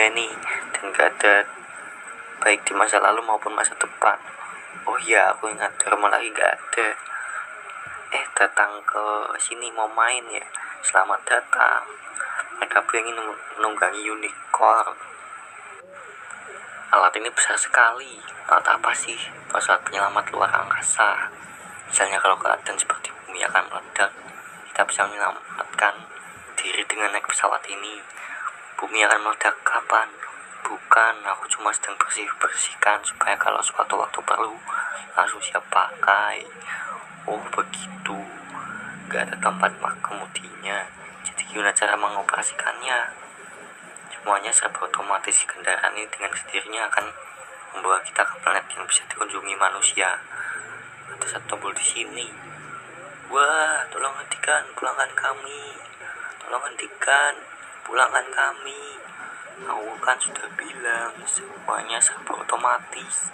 ini dan gak ada baik di masa lalu maupun masa depan. Oh iya aku ingat rumah lagi gak ada. Eh datang ke sini mau main ya? Selamat datang. Mereka ingin menunggangi unicorn. Alat ini besar sekali. Alat apa sih? Alat penyelamat luar angkasa. Misalnya kalau keadaan seperti bumi akan meledak kita bisa menyelamatkan diri dengan naik pesawat ini bumi akan meledak kapan? Bukan aku cuma sedang bersih bersihkan supaya kalau suatu waktu perlu langsung siap pakai. Oh begitu. Gak ada tempat kemudinya jadi gimana cara mengoperasikannya? Semuanya serba otomatis. Kendaraan ini dengan sendirinya akan membawa kita ke planet yang bisa dikunjungi manusia. Ada satu tombol di sini. Wah tolong hentikan pulangkan kami. Tolong hentikan pulangkan kami. Aku kan sudah bilang semuanya serba otomatis